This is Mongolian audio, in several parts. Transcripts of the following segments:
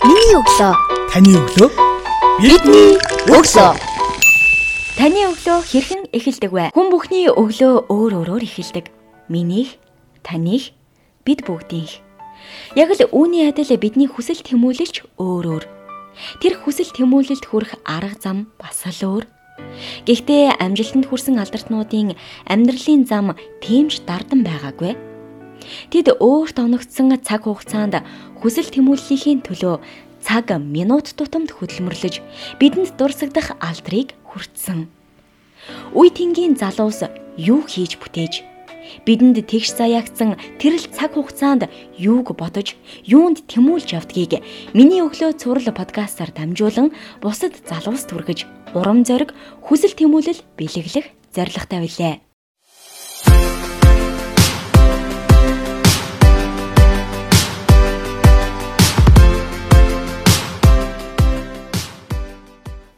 Миний өглөө. Таны өглөө. Бидний өглөө. Таны өглөө хэрхэн эхэлдэг вэ? Хүн бүхний өглөө өөр өөрөөр эхэлдэг. Минийх, таних, бид бүгдийнх. Яг л үүний адил бидний хүсэл тэмүүлэлч өөр өөр. Тэр хүсэл тэмүүлэлд хүрэх арга зам бас л өөр. Гэхдээ амжилтанд хүрсэн алдартнуудын амьдралын зам тиймж дардан байгаагүй. Тэд өөрт оногдсон цаг хугацаанд хүсэл тэмүүллийн төлөө цаг минут тутамд хөдөлмөрлөж бидэнд дурсагдах алдрыг хүртсэн. Үе тэнгийн залуус юу хийж бүтээж бидэнд тэгш заяагцсан тэрл цаг хугацаанд юуг бодож юунд тэмүүлж явдгийг миний өглөө цуврал подкастаар дамжуулан бусад залуус түргэж урам зориг хүсэл тэмүүлэл бэлэглэх зорилготой билээ.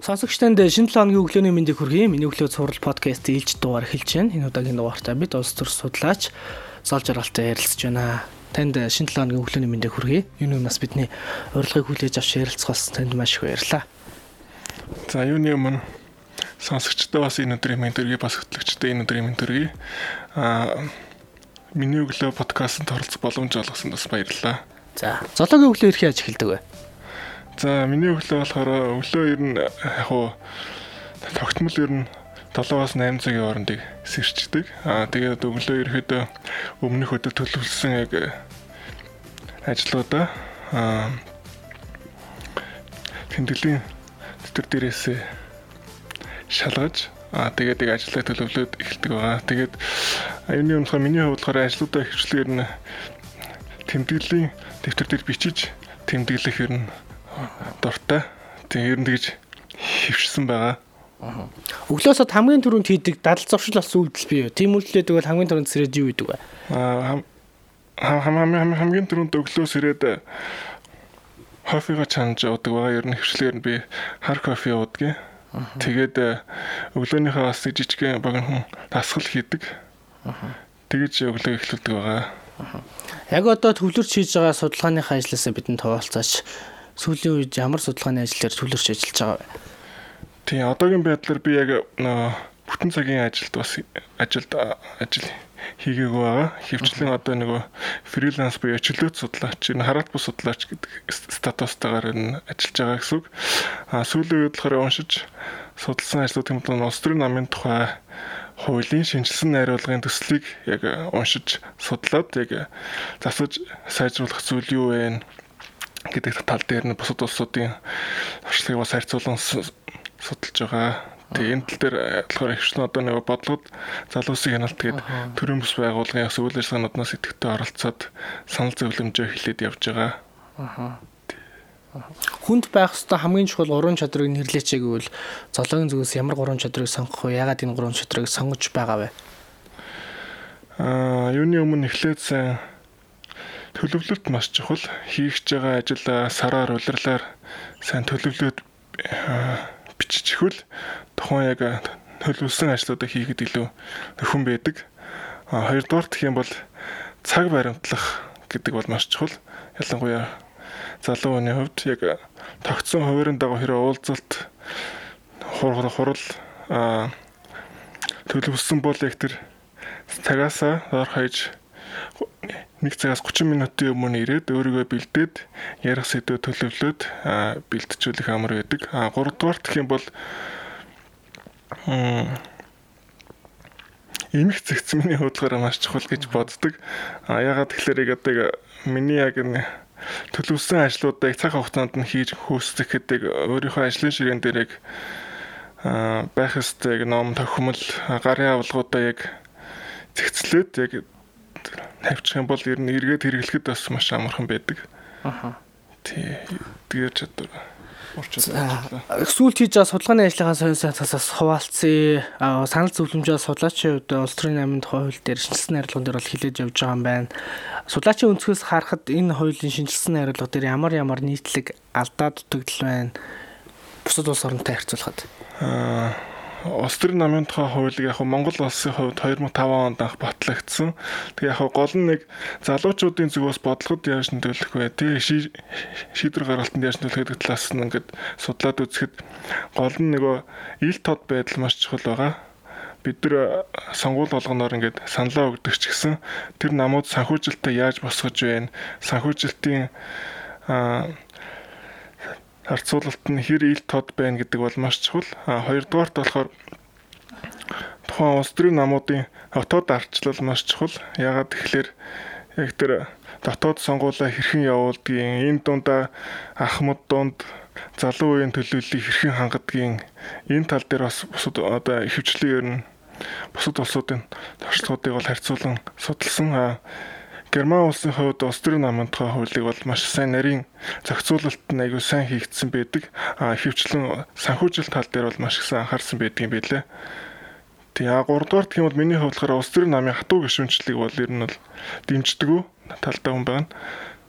Сонсогчтанд шинэ 7 хоногийн өглөөний мэндийг хүргэе. Миний өглөө цуврал подкаст ээлж дугаар эхэлж байна. Энэ удаагийн дугаартаа бид улс төр судлаач Зол жаргалтай ярилцж байна. Танд шинэ 7 хоногийн өглөөний мэндийг хүргэе. Энэ өмнөөс бидний урилгыг хүлээж авч ярилцахаас танд маш их баярлалаа. За юуны өмнө сонсогчдоо бас энэ өдрийн мэнд төргий бас хөтлөгчдөө энэ өдрийн мэнд төргий. Аа миний өглөө подкастт оролцох боломж олгосон бас баярлалаа. За, золоогийн өглөө ирэх яаж эхэлдэг вэ? За миний өглөө болохоор өглөө ер нь яг хуу тогтмол ер нь 7-аас 8 цагийн хоорондыг сэрчдэг. Аа тэгээд өглөө ерөөдөө өмнөх өдөр төлөвлөсөн яг ажлуудаа аа тэмдэглэлийн дотор дээрээс шалгаж аа тэгээд яг ажлаа төлөвлөд эхэлдэг байгаа. Тэгээд аюуны өмнөхөө миний хувьд болохоор ажлуудаа хөвчлөгээр нь тэмдэглэлийн дэвтэр дээр бичиж тэмдэглэх ер нь дуртай. Тэгээ ер нь тэгж хөвшсөн байгаа. Өглөөсөө хамгийн түрүүнд хийдэг дадал зуршил болсон үйлдэл бий юу? Тийм үйлдэлээ тэгвэл хамгийн түрүүнд сэрэж юу гэдэг вэ? Аа хамгийн хамгийн түрүүнд өглөөс ирээд кофега чанж уудаг байгаа. Ер нь хөвчлөөр нь би хар кофе уудгийг. Тэгээд өглөөнийхөө бас жижигхэн баган дасгал хийдэг. Тэгэж өглөө эхлүүлдэг байгаа. Яг одоо төвлөрч хийж байгаа судалгааныхаа ажлаасаа бидэнд хуваалцаач сүүлийн үед ямар судалгааны дээр төлөрч ажиллаж байгаа вэ? Тийм одоогийн байдлаар би яг бүтэн цагийн ажилд бас ажилд ажил хийгээгүй байгаа. Хөвчлэн одоо нөгөө фриланс буюу чөлөөт судлаач, энэ хараат бус судлаач гэдэг статустайгаар энэ ажиллаж байгаа гэсэн үг. А сүүлийн үед болохоор уншиж судалсан ажлууд юм бол улс төрийн намын тухай хуулийн шинжилсэн найруулгын төслийг яг уншиж судлаад яг засаж сайжруулах зүйл юу вэ? Гэдэг тал дээр нь бусад улсуудын туршлагыг бас харьцуулан судалж байгаа. Тэгээ энэ тал дээр э, болохоор ихшин одоо нэг бодлогод залуусын хяналт гээд төрийн бус байгууллагын бас үйл ажиллагаануудаас идэвхтэй оролцоод санал зөвлөмжөө хэлээд явж байгаа. Аа. Хүнд байх ёстой хамгийн чухал гурван чадрыг нэрлэеч гэвэл золоогийн зүгээс ямар гурван чадрыг сонгох вэ? Ягаад энэ гурван чадрыг сонгож байгаа вэ? Аа, юуны өмнө эхлээд сайн төлөвлөлт маш чухал. Хийгч байгаа ажил сараар улирлаар сайн төлөвлөөд биччихвэл тухайн яг төлөвлөсөн ажлуудаа хийхэд илүү нөхөн байдаг. Хоёрдугаар гэх юм бол цаг баримтлах гэдэг бол маш чухал. Ялангуяа залуу хүний хувьд яг тогтсон хуваарийн дагуу хэрэв уулзалт хурал хурал төлөвлөсөн бол яг тэр цагаасаа ор хаяж 1 цагаас 30 минутын өмнө ирээд өөрийгөө бэлдээд ярих сэдвээ төлөвлөөд бэлтжүүлэх амар байдаг. А 3 дугаарт гэх юм бол эмх зэгцмийн хөдөлгөөр маш чухал гэж боддог. А ягаад тэгэхээр яг одоо миний яг төлөвлөсөн ажлуудаа их цаг хугацаанд нь хийж хөөсдөхэд яг өөрийнхөө ажлын ширээн дээр яг байх ёстой яг ном тохимол гарын авалгуудаа яг зэгцлээд яг тавьчих юм бол ер нь эргээд хэрэглэхэд бас маш амархан байдаг. Аха. Тий. Тэгээд чадвар Сүүлд хийж байгаа судалгааны ажлынхаа сонин сайтаас хуваалцъя. Санал зөвлөмжөө судлаачийн хувьд улс төрийн намын тухай хууль дээр шинжилсэн найруулган дээр бол хилээж явж байгаа юм байна. Судлаачийн өнцгөөс харахад энэ хуулийн шинжилсэн найруулга дээр ямар ямар нийтлэг алдаа дутагдал байна? Бусад улс оронтой харьцуулахад. Аа улс төрийн намын тухай хуулийг яг Монгол улсын хувьд 2005 онд анх батлагдсан. Тэгээ яг гол нь нэг залуучуудын зүгээс бодлогод яаж нөлөөлөх вэ? Тэгээ шийдвэр гаргалтанд яаж нөлөөлөх гэдэг талаас нь ингээд судлаад үзэхэд гол нь нөгөө ил тод байдал маш чухал байгаа бид нар сонгуул болгоноор ингээд саналаа өгдөг ч гэсэн тэр намууд санхүүжилтээ яаж босгож байна санхүүжилтийн харьцуулалт нь хэр ил тод байна гэдэг бол маш чухал. А хоёрдугаарт болохоор тухайн улс төрийн намуудын хотод ардчлал маш чухал. Яагаад тэгэхээр яг тэр дотоод сонгуулаа хэрхэн явуулдгийг энэ дундаа ахмад дунд залуу үеийн төлөөллийг хэрхэн хангадгийг энэ тал дээр бас бусад одоо ихэвчлэн ер нь бусад улсуудын туршлагуудыг бол харьцуулан судалсан. Герман улсын хувьд улс төрийн намын тухай хуулийг бол маш сайн нарийн зохицуулалт нь аягүй сайн хийгдсэн байдаг. А хөвчлэн санхүүжилт тал дээр бол маш их анхаарсан байдаг юм билээ. Тэгээ 3 дугаар гэх юм бол миний хувьд улс төрийн намын хатуу гишүүнчлийг бол ер нь бол дэмждэг үү талтай хүн байна.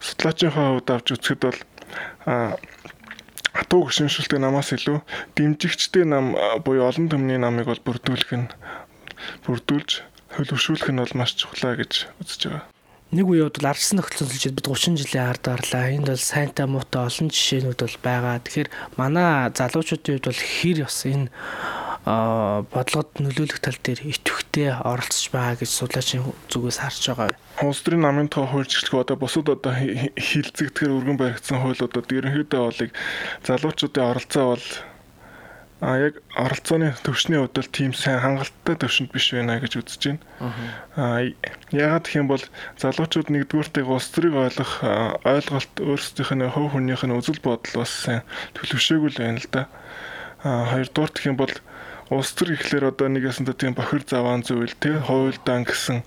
Судлаачийн хувьд авч үзэхэд бол а хатуу гишүүнчлэлтэй намаас илүү дэмжигчтэй нам буюу олон төмний намыг бол бүрдүүлэх нь бүрдүүлж хөлөвшүүлэх нь бол маш чухлаа гэж үзэж байгаа нэг үе бол арчсан нөхцөл зүйлчид бид 30 жилийн ард арлаа. Энд бол сайнтай муутай олон жишээнүүд бол байгаа. Тэгэхээр манай залуучуудын хувьд бол хэр бас энэ бодлогод нөлөөлөх тал дээр идэвхтэй оролцож байгаа гэж судлаачийн зүгээс харж байгаа. Улс төрийн намын тоо хуульчлах одоо бусад одоо хилцэгдэхэр өргөн баригдсан хуулиудад ерөнхийдөө болыг залуучуудын оролцоо бол а яг оролцооны төвшний хувьд бол тийм сайн хангалттай төвшөнд биш байна гэж үзэж байна. Аа ягаад гэх юм бол залуучууд нэгдүгüүртээ улс төрийг ойлгох ойлголт өөрсдийнх нь хөв хүнийх нь үзэл бодол бас сайн төлөвшөөгүй л байна л да. Аа хоёрдугаар гэх юм бол улс төр ихлээр одоо нэгээс нь тийм бохир заваан зүйл тий хуйлдаан гэсэн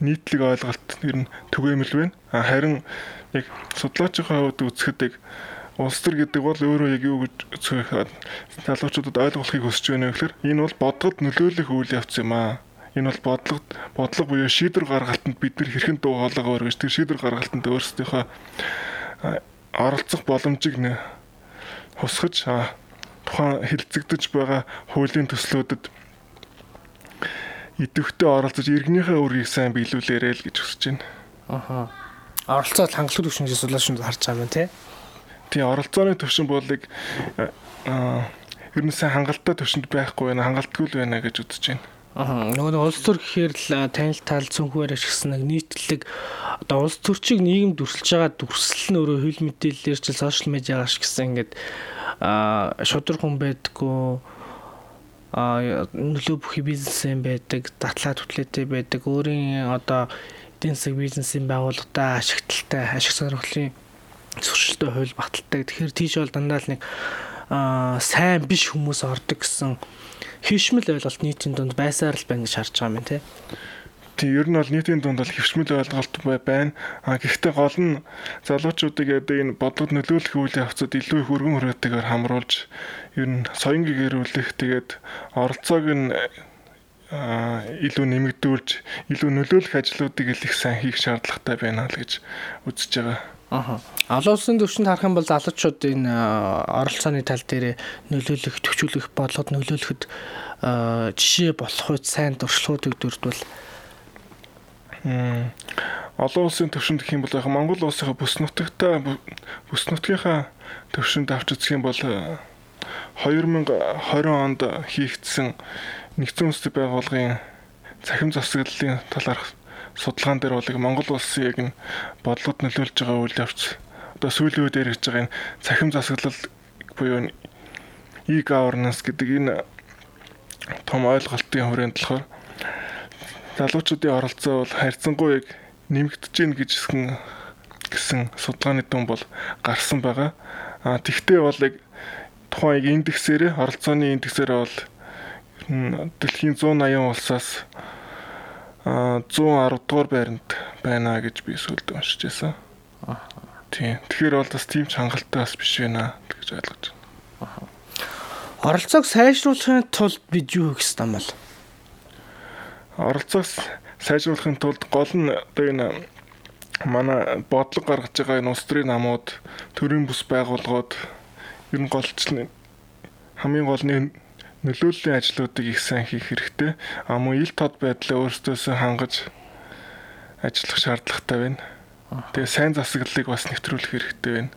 нийтлэг ойлголт ер нь түгээмэл байна. Харин яг судлаачийн хувьд үзэхэд яг улс төр гэдэг бол өөрөө яг юу гэж залуучуудад ойлгохыг хүсэж байна вэ гэхээр энэ бол бодлогод нөлөөлөх үйл явц юм аа. Энэ бол бодлогод бодлого буюу шийдвэр гаргалтанд бид нар хэрхэн дуу хоолойгоо өргөж тэр шийдвэр гаргалтанд өөрсдийнхөө оролцох боломжийг хусгаж тухайн хилцэгдэж байгаа хуулийн төслүүдэд идэвхтэй оролцож иргэнийхээ үрийг сайн биелүүлээрэй л гэж хүсэж байна. Аха. Оролцоод хангалуун төвшингийн судлаачид харж байгаа юм тий. Тийм оролцооны төвшин болыг аа ер нь сайн хангалттай төвшөнд байхгүй байна, хангалтгүй л байна гэж үзэж байна. Аа нөгөө улс төр гэхээр л танил тал цүнхвэр ашигсан нэг нийтлэг одоо улс төрчийг нийгэм дүрсэлж байгаа дүрсэл нь өөрөө хөл мэдээллээр ч сошиал медиа ашигласан ингээд аа шудраг хүн байдггүй а нөлөө бүхий бизнесмен байдаг, датлаа түтлээтэй байдаг, өөрийн одоо эдийн засаг бизнесийн байгууллагатай ашигталтай, ашиг сонирхлын зуршилтай хууль баталтай. Тэгэхээр тийш бол дандаа л нэг аа сайн биш хүмүүс ордог гэсэн хөвшмөл ойлголт нийтийн дунд байсаар л байна гэж харж байгаа юм тий. Тий, ер нь бол нийтийн дунд бол хөвшмөл ойлголт байна. А гэхдээ гол нь залуучуудыг одоо энэ бодлогод нөлөөлөх үйл явцад илүү их өргөн хүрээтэйгээр хамруулж ер нь соёнгийг эрүүлэх тэгээд оролцоог нь илүү нэмэгдүүлж илүү нөлөөлөх ажлуудыг их сайн хийх шаардлагатай байна л гэж үзэж байгаа. Аха. Олон улсын төвшөнд харах юм бол залуучууд энэ оролцооны тал дээр нөлөөлөх, төвчүүлэх, бодлогод нөлөөлөхөд жишээ болох үед сайн дуршлагуудыг дурдвал олон улсын төвшөнд гэх юм бол яг Монгол улсынхаа бүс нутагтаа бүс нутгийнхаа төвшөнд авч үзэх юм бол 2020 онд хийгдсэн нэгдсэн үндэсний байгууллагын цахим засаглалын талаарх судалгаан дээр бол Монгол улсын яг нь бодлогод нөлөөлж байгаа үйл явц одоо сүүлийн үед яригдж байгаа энэ цахим засаглал буюу e-governance гэдэг энэ том ойлголтын хүрээнд болохоор залуучуудын оролцоо бол харьцангуй яг нэмэгдэж гин гэж гэсэн судалгааны дүн бол гарсан байгаа. А тэгтээ бол яг тухайн яг индексээрээ оролцооны индексээрээ бол дэлхийн 180 улсаас 110 дугаар байранд байна гэж би сүлд уншиж байсан. Тийм. Тэгэхээр бол бас тийм ч хангалттай бас биш байна гэж ойлгож байна. Оролцоог сайжруулахын тулд бид юу хийх ёстой юм бол? Оролцоог сайжруулахын тулд гол нь одоо энэ манай бодлого гаргаж байгаа энэ улс төрийн намууд, төрийн бүс байгууллагууд ер нь голчлон хамгийн гол нь нөлөөллийн ажлуудыг их сайн хийх хэрэгтэй. А мөн ил тод байдлаа өөрсдөөсөө хангаж ажиллах шаардлагатай байна. Тэгээ сайн засаглалыг бас нэвтрүүлэх хэрэгтэй байна.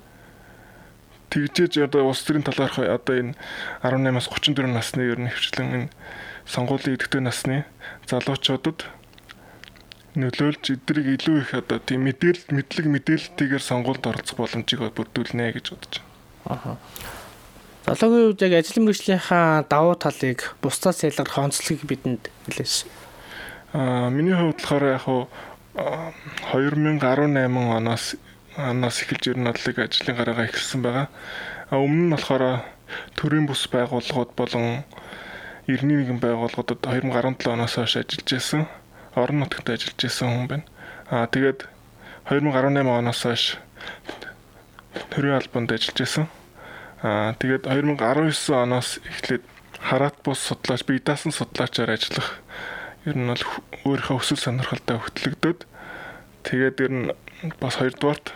Тэгжээж одоо улс төрийн талаарх одоо энэ 18-аас 34 насны ер нь хвчлэн энэ сонгуулийн идэвхтэй насны залуучуудад нөлөөлж эдрийг илүү их одоо тийм мэдээлэл мэдлэг мэдээлэлтэйгээр сонгуульд оролцох боломжийг бүрдүүлнэ гэж бодож байна. Аа. Залуугийн үед яг ажил мэргэжлийнхаа давуу талыг бусдаас ялгарх онцлогийг бидэнд хэлээш. Аа миний хувьд болохоор яг хуу 2018 оноос оноос эхэлж ер нь бодлыг ажлын гараагаа эхэлсэн байгаа. А өмнө нь болохоор төрийн бус байгууллагууд болон эртний нэгэн байгууллагуудад 2017 оноос хойш ажиллаж байсан. Орон нутагт ажиллаж байсан хүн байна. А тэгээд 2018 оноос хойш төрийн албанд ажиллаж байсан. А тэгээд 2019 оноос эхлээд хараат бус судлаач, бие даасан судлаачаар ажиллах ер нь бол өөрийнхөө өсөл сонирхолтой хөтлөгдөд тэгээд ер нь бас хоёрдугаарт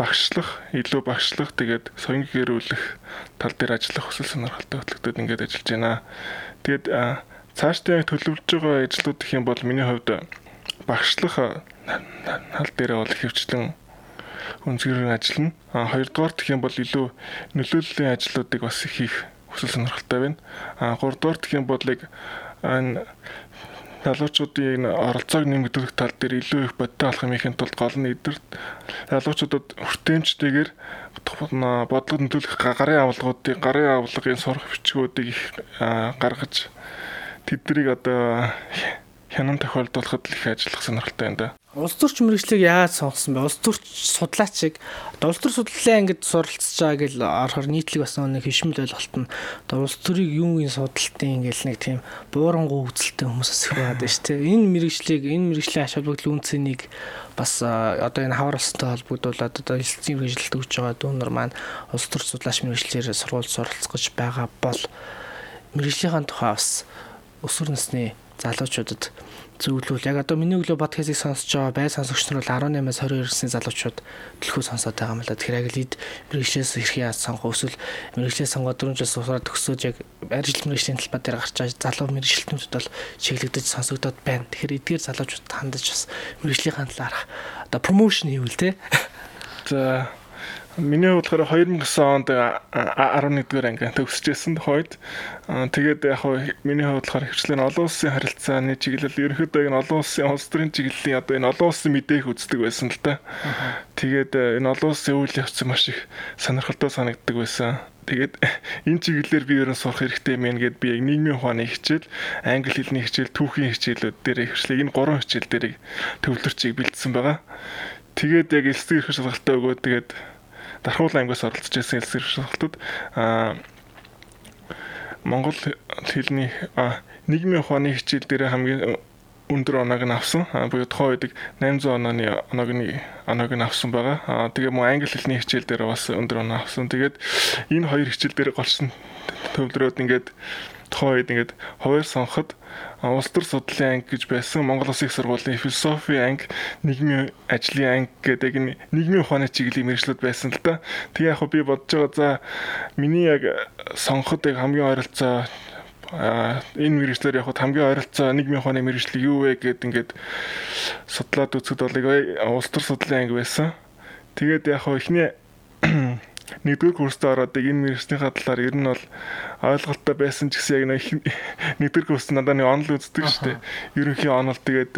багшлах, илүү багшлах тэгээд соён гэрүүлэх тал дээр ажиллах өсөл сонирхолтой хөтлөгдөд ингээд ажиллаж байна. Тэгээд цаашдаа яг төлөвлөж байгаа ажлууд гэх юм бол миний хувьд багшлах тал дээр бол хөвчлэн үнцгэрэн ажиллана. А хоёрдугаар гэх юм бол илүү нөлөөллийн ажлуудыг бас хийх хүсэл сонирхолтой байна. А гуравдугаар гэх юм бол яг энэ залуучуудын оролцоог нэмэгдүүлэх тал дээр илүү их бодтой болох юмхийн тулд гол нь эдгэрт залуучуудад хүртээмжтэйгээр бодлого нөлөөлөх гарын авалгуудыг гарын авалгын сурах бичгүүдийг их гаргаж тэднийг одоо хянан тохиолдуулахад их ажиллах сонирхолтой юм да. Улс төрч мэрэгчлийг яаж сонгосон бэ? Улс төрч судлаачийг улс төр судлалаа ингэж суралцж байгаа гэл орохоор нийтлэг бас нэг хишмэл ойлголт нь улс төрийг юугийн судалтын ингээл нэг тийм буурангу үзэлтэй хүмүүсээс их байгаад шүү дээ. Энэ мэрэгчлийг энэ мэрэгжлийн ач холбогдол үнцнийг бас одоо энэ хавар устай холбогдуулаад одоо эсэлцийн мэрэгжилд өгч байгаа дүүнер маань улс төрч судлаач мэрэгчлэр сургууль суралцгаж байгаа бол мэрэгжлийн тухай бас өсвөр насны залуучуудад зөвлөвөл яг одоо миний өглөө подкастыг сонсож байгаа бай сонсогч нар бол 18-аас 22 насны залуучууд төлхөө сонсоод байгаа юм л да. Тэгэхээр яг лид мэрэгчлээс хэрхэн яаж сонгох эсвэл мэрэгчлээ сонгоод дөрөв жил сураад төгсөөж яг ажил мэрэгчлийн талбай дээр гарч байгаа залуу мэрэгчлэнүүд бол чиглэгдэж сонсогдоод байна. Тэгэхээр эдгээр залуучууд хандаж бас мэрэгжлийн талаарх одоо промошн хийвэл те. За Миний болохоор 2009 онд 11-р анги төгсөжсэн хойд тэгээд яг хоо миний хувьд болохоор хвчлэн олон улсын харилцааны чиглэл ерөнхийдөө энэ олон улсын улс төрийн чиглэлийн одоо энэ олон улсын мэдээх үздэг байсан л да. Тэгээд энэ олон улсын үйл явц маш их сонирхолтой санагддаг байсан. Тэгээд энэ чиглэлээр би ерөн сурах хэрэгтэй мэн гэд би яг нийгмийн ухааны хичээл, англи хэлний хичээл, түүхийн хичээлүүд дээр хвчлээ энэ гурван хичээл дээр төвлөрчийг бэлдсэн байгаа. Тэгээд яг элсэг ирэх шалгалтаа өгөөд тэгээд Дархуул аймгаас оролцож байсан элсгэр шалгалтад аа Монгол хэлний нийгмийн ухааны хичээл дээр хамгийн өндөр оноог нь авсан. Буюу тухайн үед 800 онооны оноог нь оноог нь авсан байгаа. Аа тэгээ мөн англи хэлний хичээл дээр бас өндөр оноо авсан. Тэгээд энэ хоёр хичээл дээр голч нь төвлөрөөд ингээд тухайн үед ингээд хуваар сонгоход улс төр судлалын анги гэж байсан Монгол Улсын их сургуулийн философи анги, нийгмийн ажлын анги гэдэг энэ нийгмийн ухааны чиглэлийн мэргэжлүүд байсан л да. Тэгээ яг би бодож байгаа за миний яг сонгоход яг хамгийн ойролцоо энэ мэрэгчлэр яг хамгийн ойролцоо нийгмийн ухааны мэрэгжил юу вэ гэд ингээд судлаад үзэхэд бол улс төр судлалын анги байсан. Тэгээд яг ихний нэгдүгээр курст ороод энэ мэрэгчнийхаа талаар ер нь бол ойлголттой байсан ч гэсэн яг нэгдүгээр курст надад нэг онол үздэг шүү дээ. Ерөнхий онол тэгээд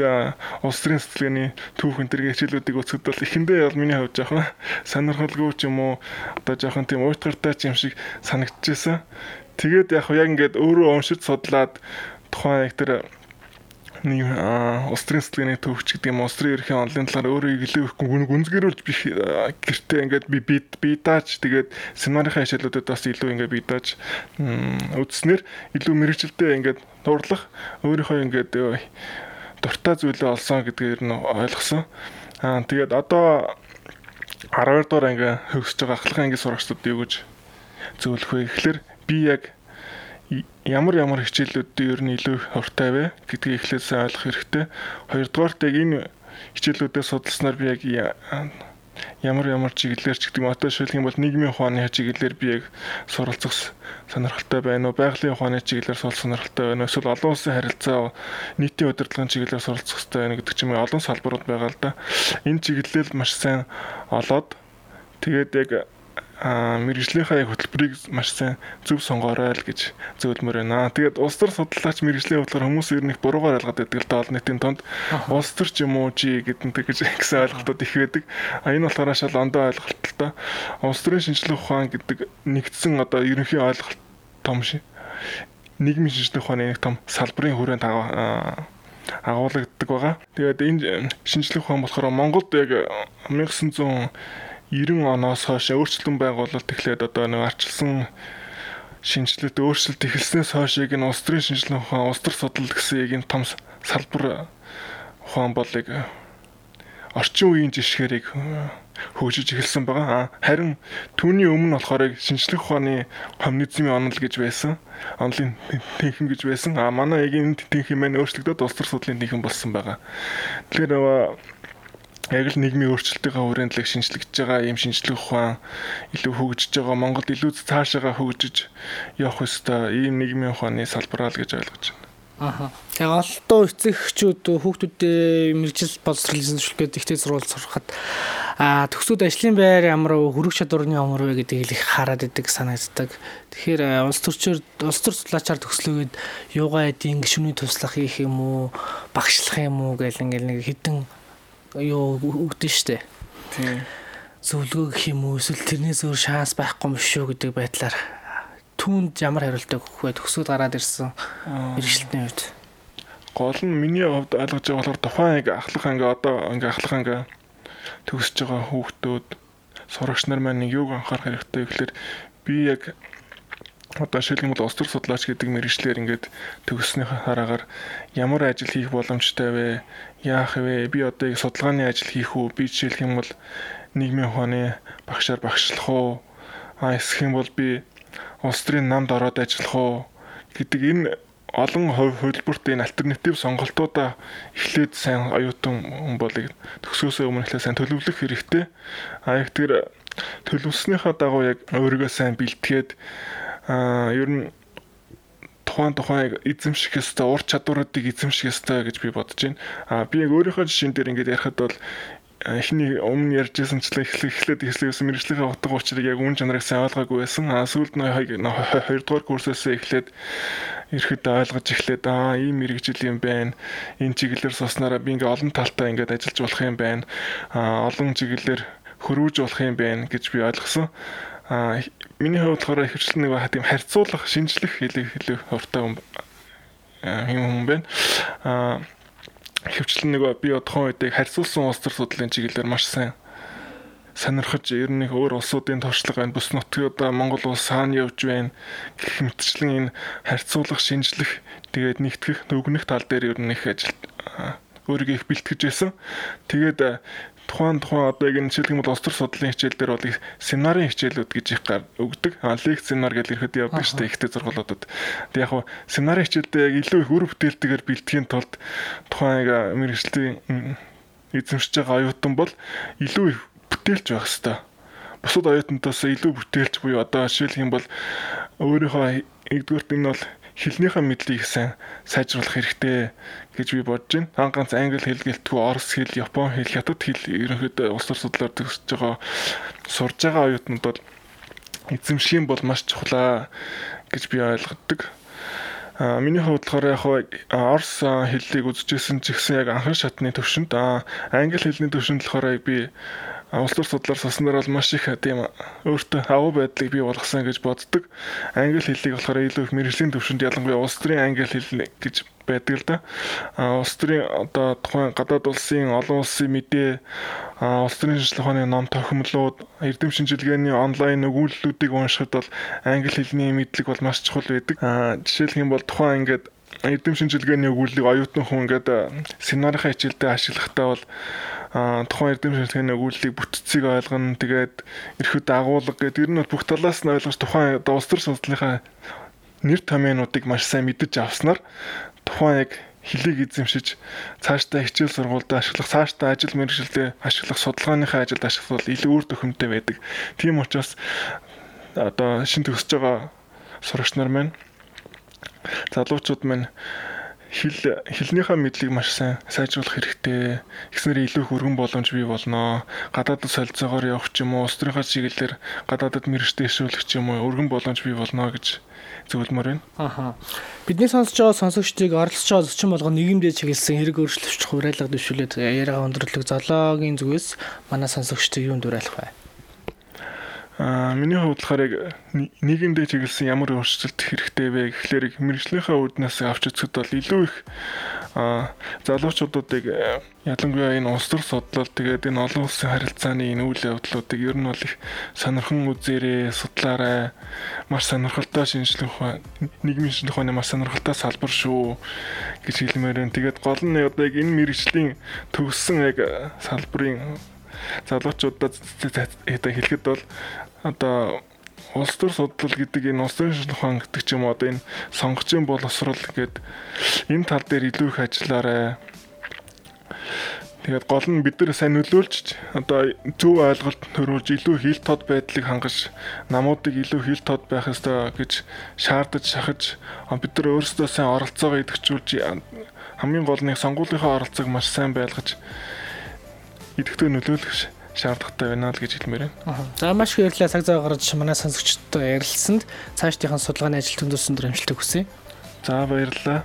улс төрийн сэтгэлгээний түүхэн төр хичээлүүдийг үзэхэд бол эхэндээ бол миний хувьд жоохон сонирхолгүй ч юм уу одоо жоохон тийм уйтгартай ч юм шиг санагдчихсан. Тэгээд яг яг ингээд өөрөө уншиж судлаад тухайн яг тэр нэг улс төрийн сэтгэлгээний төвч гэдэг юм улс төрийн ерхий онлын талаар өөрөө илүү их гүнзгэрүүлж би гэртээ ингээд би би би дааж тэгээд семинарын хичээлүүдэд бас илүү ингээд би дааж үзснээр илүү мэрэгчлээ ингээд дуурлах өөрийнхөө ингээд дуртай зүйлээ олсон гэдгээр нь ойлгосон. Аа тэгээд одоо 12 дугаар анги хөгсөж байгаа ахлах анги сурагчдад юу гэж зөвлөх вэ гэхэлэр би яг ямар ямар хичээлүүдтэй ер нь илүү хортой вэ? Гэдгийг эхлээд сайн ойлгох хэрэгтэй. Хоёрдугаарт яг энэ хичээлүүдээ судалснаар би яг ямар ямар чиглэлээр ч гэдэг шилэх юм бол нийгмийн ухааны чиглэлээр би яг суралцах сонирхолтой байна уу? Байгалийн ухааны чиглэлээр суралцах сонирхолтой байна уу? Эсвэл олон улсын харилцаа нийтийн удирдлагын чиглэлээр суралцах хэрэгтэй байна гэдэг ч юм олон салбарууд байгаа л да. Энэ чиглэлээр маш сайн олоод тэгээд яг мэрэгжлийнхаа яг хөтөлбөрийг маш сайн зөв сонгоорой л гэж зөвлөмөр байна. Тэгээд улс төр судлаач мэрэгжлийн хөтөлбөр хүмүүс ер нь их буруугаар ойлгоод байдаг л да олон нийтийн тонд улс төр ч юм уу чи гэдэг гэж гэсэн ойлголтууд их байдаг. А энэ болохоор шал ондоо ойлголт л да. Улс төрийн шинжилгээ ухаан гэдэг нэгдсэн одоо ерөнхий ойлголт том шин нийгмийн шинжилгээ ухааны нэг том салбарын хүрээнд агуулгаддаг байгаа. Тэгээд энэ шинжилгээ ухаан болохоор Монголд яг 1900 90 оноос хойш өөрчлөлтөн байгуулалт эхлээд одоо нэг арчилсан шинжилэлт өөрчлөлт эхэлснээс хойш яг энэ улс төрийн шинжилгээ ухаан улс төр судлал гэсэн яг энэ том салбар ухаан болыг орчин үеийн жишгэрийг хөгжиж эхэлсэн байгаа. Харин түүний өмнө болохоор шинжлэх ухааны коммунизмын онол гэж байсан. Онлын тэнхэн гэж байсан. А манай яг энэ тэнхэн маань өөрчлөгдөд улс төр судлалын тэнхэн болсон байгаа. Тэгэхээр яг л нийгмийн өөрчлөлтийн хүрээнд л шинжлэгдэж байгаа юм шинжлэх ухаан илүү хөгжиж байгаа Монголд илүү цаашаага хөгжиж явах ёстой ийм нийгмийн ухааны салбараа л гэж ойлгож байна. Аха. Тэгээ олдоо эцэгчүүд хүүхдүүдээ мэрэгжил боловсролын зөвшөлт ихтэй сурвалж сурахад а төгсөөд ажлын байр ямар хөрөг чадварны ямар вэ гэдгийг их хараад идэг санагддаг. Тэгэхээр улс төрчөөр улс төр судлаачаар төслөөгээд юугаа эдийн гişүний туслах хийх юм уу багшлах юм уу гэл ингээл нэг хідэн юу өгдөн штэ. Тийм. Зөвлөгөө гэх юм уу эсвэл тэрнээс өөр шанс байхгүй юм шүү гэдэг байдлаар түүнд ямар хариултаа өгөх вэ? Төгсөөд гараад ирсэн мэрэгчлэтний хувьд. Гол нь миний хувьд ойлгож байгаа болохоор тухайн анги ахлах анги одоо анги ахлах анги төгсөж байгаа хүүхдүүд сурагч нар маань юуг анхаарах хэрэгтэй гэхээр би яг одоо шилжүүлэн бол улс төр судлаач гэдэг мэрэгчлэр ингээд төгссөнийхаа хараагаар ямар ажил хийх боломжтой вэ? Яах вэ? Би одоо яг судалгааны ажил хийх үү? Би жишээлх юм бол нийгмийн ухааны багшаар багшлах уу? А эсвэл юм бол би улс төрийн намд ороод ажиллах уу гэдэг энэ олон хувилбарт энэ альтернатив сонголтуудаа эхлээд сайн оюутан хүн болыг төгсөөсөө өмнө эхлээд сайн төлөвлөх хэрэгтэй. А яг тэр төлөвлөснийхаа дагуу яг өөрийгөө сайн бэлтгээд аа ер нь тухайн тухайн эзэмших ёстой ур чадваруудыг эзэмших ёстой гэж би бодож байна. Аа би яг өөрийнхөө жишээн дээр ингээд ярихад бол эхний өмнө ярьжсанчлаа эхлэх эхлээд эхлэсэн мэрэгжлийн утга учирыг яг үн чанарыг сайн ойлгоогүй байсан. Аа сүүлд нь 2 дугаар курсээс эхлээд ирэхэд ойлгож эхлээд аа ийм мэрэгжил юм байна. Энэ чиглэлээр суснараа би ингээ олон талтай ингээд ажиллаж болох юм байна. Аа олон чиглэлээр хөрвүүлж болох юм байна гэж би ойлгосон. Аа миний хувьд болохоор ихэвчлэн нэг тийм харьцуулах, шинжлэх хэлийг хэлэх хувьтай юм юм байна. Аа ихэвчлэн нэг би одхон үедээ харьцуулсан улс төр судлалын чиглэлээр маш сайн сонирхож ер нь өөр улсуудын туршлага байна. Бүс нутгууд Монгол улс хаана явж байна гэх мэтчлэн энэ харьцуулах, шинжлэх тэгээд нэгтгэх, нүгнэх тал дээр ер нь их ажил өөрийгөө их бэлтгэж байсан. Тэгээд тухайн тухайн одоо яг энэ жишээлх юм бол улс төр судлалын хичээл дээр бол семинарын хичээлүүд гэж их гар өгдөг. Лекц семинар гэж ирэхэд явдаг шүү дээ ихтэй зургуулуудад. Тэг яг семинарын хичээлдээ яг илүү их үр бүтээлтэйгээр бэлтгэхийн тулд тухайн яг мэрэгжлийн эзэмшиж байгаа оюутан бол илүү их бүтээлч байх хэрэгтэй. Бусад оюутнаас илүү бүтээлч буюу одоо жишээлх юм бол өөрийнхөө нэгдүгürt энэ бол хэлнийхээ мэдлийг сайн сайжруулах хэрэгтэй гэж би бодож байна. Хан ганц англи хэл гэлтгүй орос хэл, япон хэл, хятад хэл ерөнхийдөө улс төр судлаар төгсөж байгаа сурж байгаа оюутнууд бол эзэмших юм бол маш чухлаа гэж би ойлгодог. А миний хувьд болохоор яг орос хэллийг үзчихсэн ч гэсэн яг анхны шатны төвшөнд англи хэлний төвшөнд болохоор би улс төр судлаар суснаар бол маш их тийм өөртөө агуу байдлыг бий болгосон гэж боддог. Англи хэллийг болохоор илүү их мэрэгжлийн төвшөнд ялангуяа улс төрийн англи хэл гэж байдаг л да. А улс төрийн одоо тухайн гадаад улсын олон улсын мэдээ а улс төрийн шинжилгээ ухааны ном тохиомлууд эрдэм шинжилгээний онлайн өгүүлэлүүдийг уншихад бол англи хэлний мэдлэг бол маш чухал байдаг. А жишээлх юм бол тухайн ингээд эрдэм шинжилгээний өгүүлэлийг оюутан хүн ингээд семинарынхаа хичээлдээ ашиглахдаа бол тухайн эрдэм шинжилгээний өгүүллийг бүтцийг ойлгоно. Тэгээд эрхүүд агуулга гэдэг ер нь бүх талаас нь ойлгож тухайн улс төр судлалынхаа нэр томьёонуудыг маш сайн мэдэж авснаар тухайн яг хөлийг эзэмшиж цаашдаа хичээл сургуульд ашиглах, цаашдаа ажил мэргэжилдээ ашиглах, судалгааныхаа ажилд ашиглах илүү үр төхөмтэй байдаг. Тийм учраас одоо шин төгсөж байгаа сурагч нар маань залуучууд маань хэл хэлнийхээ мэдлийг маш сайн сайжруулах хэрэгтэй. Ихснэр илүү их өргөн боломж бий болно. Гадаадд солилцоогоор явах ч юм уу, улс төрийнхаа чиглэлээр гадаадд мэрэгчтэй ишүүлэх ч юм уу, өргөн боломж бий болно гэж зөвлөмөр байна. Аха. Бидний сонсож байгаа сонсогчдыг оролцож байгаа зочин болгоо нийгэмдээ чиглэсэн хэрэг өөрчлөлт хураалга дэвшүүлээд яриагаа өндөрлөг зоологийн зүгээс манай сонсогчдыг юунд дуурайлах вэ? Аа миний хувьд болохоор яг нийгэмдээ чиглэсэн ямар өөрчлөлт хэрэгтэй вэ гэхлээр мэрэгжлийнхаа үүднээс авч үзэхэд бол илүү их аа залуучуудыг ялангуяа энэ улс төр судлал тэгээд энэ олон улсын харилцааны энэ үйл явдлуудыг ер нь бол их сонирхон үзээрэй, судлаарай. Маш сонирхолтой шинжлэх ухаан, нийгмийн шинжлэх ухааны маш сонирхолтой салбар шүү гэж хэлмээр байна. Тэгээд гол нь одоо яг энэ мэрэгжлийн төгссөн яг салбарын залуучуудад хэлэхэд бол одоо улс төр судлал гэдэг энэ улсын шинжилгээ ухаан гэдэг ч юм одоо энэ сонгогчийн боловсрол гэдэг энэ тал дээр илүү их ажиллаарай. Тэгээд гол нь бид нар сайн нөлөөлж одоо зөв ойлголт төрүүлж илүү хил тод байдлыг хангаж намуудыг илүү хил тод байх ёстой гэж шаардаж шахаж бид нар өөрсдөө сайн оролцоогоо идэвхжүүлж хамгийн гол нь сонгуулийнхаа оролцоог маш сайн байлгаж идэвхтэй нөлөөлөх шаардлагатай байна л гэж хэлмээр байна. За маш их баярлалаа цаг зав гаргаж манай сонсогчдод ярилцсанд цаашдынхан судалгааны ажил төвлөрсөн дөр амжилт хүсье. За баярлалаа.